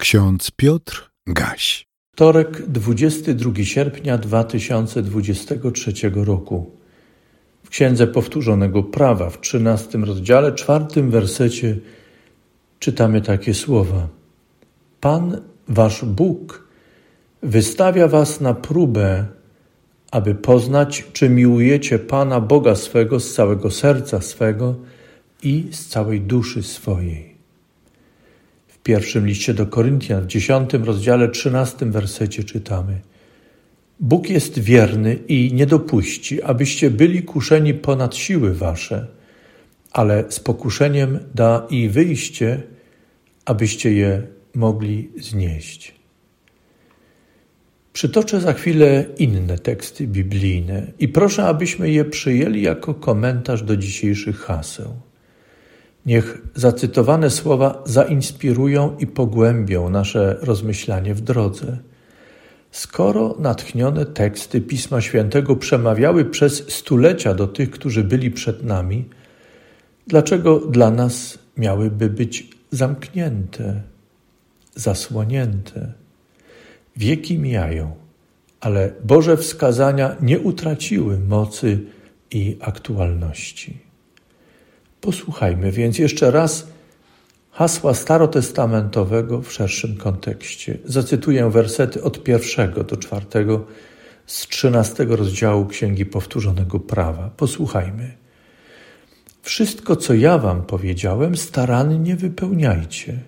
Ksiądz Piotr Gaś. Wtorek, 22 sierpnia 2023 roku. W Księdze Powtórzonego Prawa, w 13 rozdziale, czwartym wersecie czytamy takie słowa. Pan, wasz Bóg, wystawia was na próbę, aby poznać, czy miłujecie Pana Boga swego z całego serca swego i z całej duszy swojej pierwszym liście do Koryntian, w dziesiątym rozdziale, trzynastym wersecie czytamy: Bóg jest wierny i nie dopuści, abyście byli kuszeni ponad siły wasze, ale z pokuszeniem da i wyjście, abyście je mogli znieść. Przytoczę za chwilę inne teksty biblijne i proszę, abyśmy je przyjęli jako komentarz do dzisiejszych haseł. Niech zacytowane słowa zainspirują i pogłębią nasze rozmyślanie w drodze. Skoro natchnione teksty Pisma Świętego przemawiały przez stulecia do tych, którzy byli przed nami, dlaczego dla nas miałyby być zamknięte, zasłonięte? Wieki mijają, ale Boże wskazania nie utraciły mocy i aktualności. Posłuchajmy więc jeszcze raz hasła starotestamentowego w szerszym kontekście. Zacytuję wersety od pierwszego do czwartego z trzynastego rozdziału Księgi Powtórzonego Prawa. Posłuchajmy. Wszystko, co ja wam powiedziałem, starannie wypełniajcie.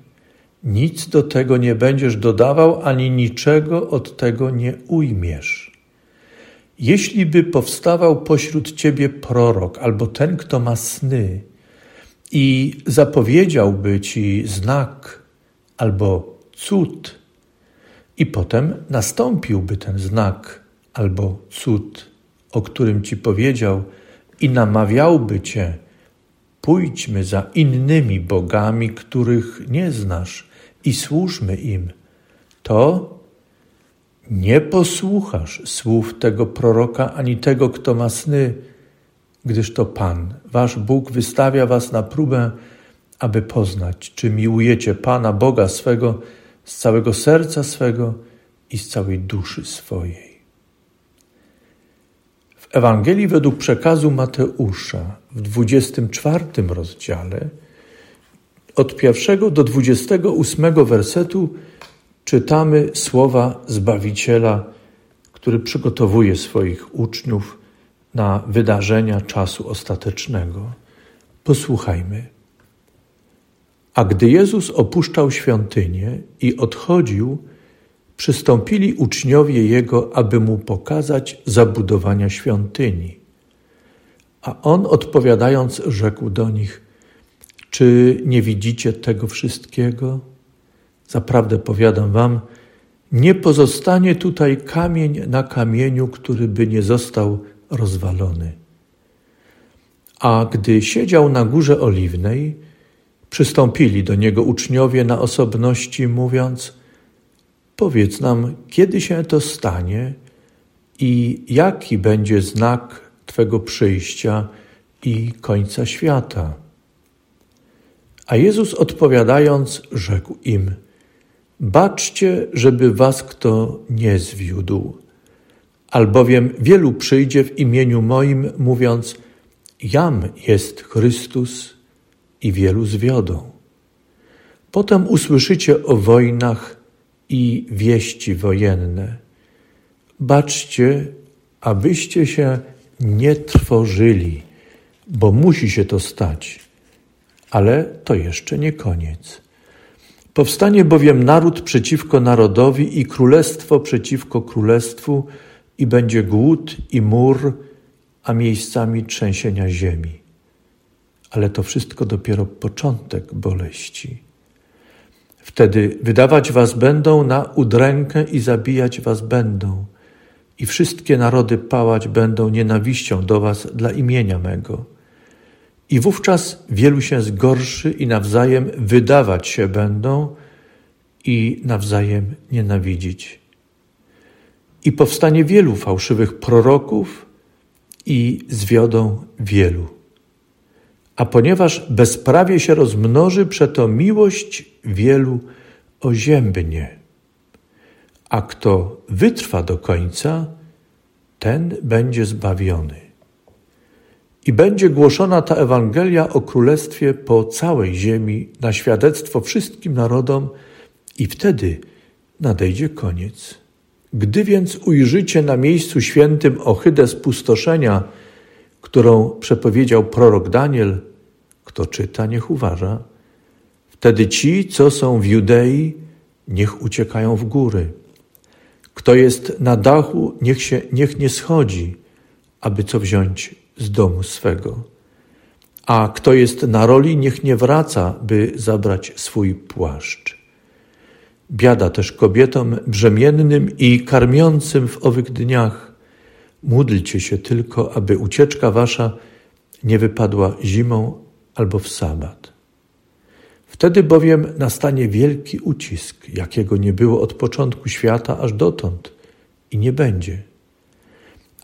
Nic do tego nie będziesz dodawał, ani niczego od tego nie ujmiesz. Jeśli by powstawał pośród ciebie prorok albo ten, kto ma sny, i zapowiedziałby ci znak albo cud, i potem nastąpiłby ten znak albo cud, o którym ci powiedział, i namawiałby cię, pójdźmy za innymi bogami, których nie znasz, i służmy im, to nie posłuchasz słów tego proroka ani tego, kto ma sny, gdyż to Pan, wasz Bóg, wystawia was na próbę, aby poznać, czy miłujecie Pana Boga swego z całego serca swego i z całej duszy swojej. W Ewangelii według przekazu Mateusza w 24 rozdziale od pierwszego do 28 wersetu czytamy słowa Zbawiciela, który przygotowuje swoich uczniów na wydarzenia czasu ostatecznego. Posłuchajmy. A gdy Jezus opuszczał świątynię i odchodził, przystąpili uczniowie Jego, aby Mu pokazać zabudowania świątyni. A On odpowiadając rzekł do nich, czy nie widzicie tego wszystkiego? Zaprawdę powiadam wam, nie pozostanie tutaj kamień na kamieniu, który by nie został rozwalony. A gdy siedział na górze oliwnej, przystąpili do niego uczniowie na osobności, mówiąc: Powiedz nam, kiedy się to stanie i jaki będzie znak Twego przyjścia i końca świata. A Jezus odpowiadając, rzekł im: Baczcie, żeby was kto nie zwiódł albowiem wielu przyjdzie w imieniu moim, mówiąc: Jam jest Chrystus, i wielu zwiodą. Potem usłyszycie o wojnach i wieści wojenne. Baczcie, abyście się nie trwożyli, bo musi się to stać. Ale to jeszcze nie koniec. Powstanie bowiem naród przeciwko narodowi i królestwo przeciwko królestwu, i będzie głód i mur, a miejscami trzęsienia ziemi. Ale to wszystko dopiero początek boleści. Wtedy wydawać was będą na udrękę i zabijać was będą, i wszystkie narody pałać będą nienawiścią do was dla imienia mego. I wówczas wielu się zgorszy i nawzajem wydawać się będą i nawzajem nienawidzić i powstanie wielu fałszywych proroków i zwiodą wielu. A ponieważ bezprawie się rozmnoży, przeto miłość wielu oziębnie, a kto wytrwa do końca, ten będzie zbawiony. I będzie głoszona ta Ewangelia o Królestwie po całej ziemi na świadectwo wszystkim narodom, i wtedy nadejdzie koniec. Gdy więc ujrzycie na miejscu świętym ohydę spustoszenia, którą przepowiedział prorok Daniel, kto czyta, niech uważa. Wtedy ci, co są w Judei, niech uciekają w góry. Kto jest na dachu, niech, się, niech nie schodzi, aby co wziąć z domu swego. A kto jest na roli, niech nie wraca, by zabrać swój płaszcz. Biada też kobietom brzemiennym i karmiącym w owych dniach. Módlcie się tylko, aby ucieczka wasza nie wypadła zimą albo w sabat. Wtedy bowiem nastanie wielki ucisk, jakiego nie było od początku świata aż dotąd i nie będzie.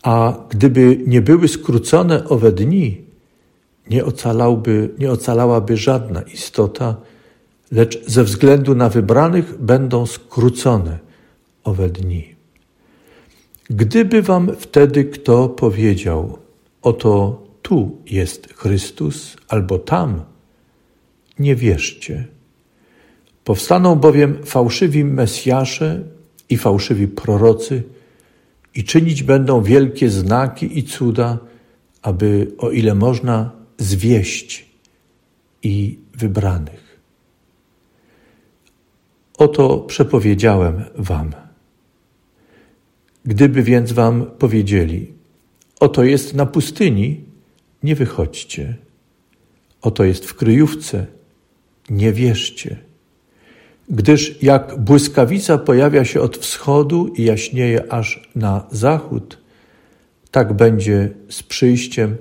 A gdyby nie były skrócone owe dni, nie, ocalałby, nie ocalałaby żadna istota, lecz ze względu na wybranych będą skrócone owe dni. Gdyby wam wtedy kto powiedział, oto tu jest Chrystus, albo tam, nie wierzcie. Powstaną bowiem fałszywi Mesjasze i fałszywi prorocy i czynić będą wielkie znaki i cuda, aby o ile można zwieść i wybranych. Oto przepowiedziałem wam. Gdyby więc wam powiedzieli, oto jest na pustyni, nie wychodźcie. Oto jest w kryjówce, nie wierzcie. Gdyż jak błyskawica pojawia się od wschodu i jaśnieje aż na zachód, tak będzie z przyjściem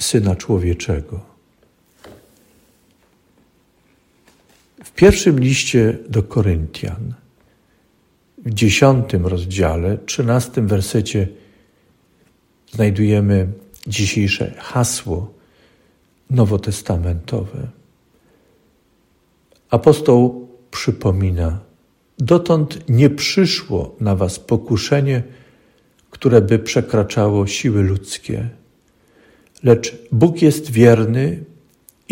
Syna Człowieczego. W pierwszym liście do Koryntian, w dziesiątym rozdziale, trzynastym wersecie, znajdujemy dzisiejsze hasło nowotestamentowe. Apostoł przypomina: Dotąd nie przyszło na was pokuszenie, które by przekraczało siły ludzkie, lecz Bóg jest wierny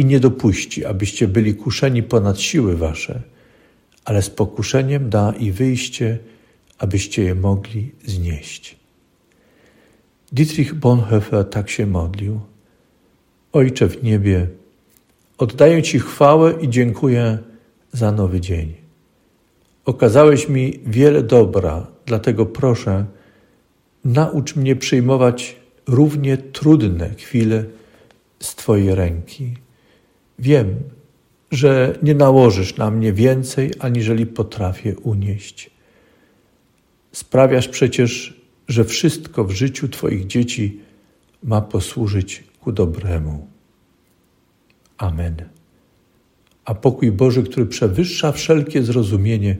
i nie dopuści, abyście byli kuszeni ponad siły wasze, ale z pokuszeniem da i wyjście, abyście je mogli znieść. Dietrich Bonhoeffer tak się modlił. Ojcze w niebie, oddaję Ci chwałę i dziękuję za nowy dzień. Okazałeś mi wiele dobra, dlatego proszę, naucz mnie przyjmować równie trudne chwile z Twojej ręki. Wiem, że nie nałożysz na mnie więcej, aniżeli potrafię unieść. Sprawiasz przecież, że wszystko w życiu Twoich dzieci ma posłużyć ku dobremu. Amen. A pokój Boży, który przewyższa wszelkie zrozumienie,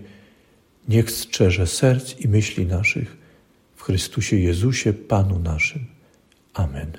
niech strzeże serc i myśli naszych w Chrystusie Jezusie, Panu naszym. Amen.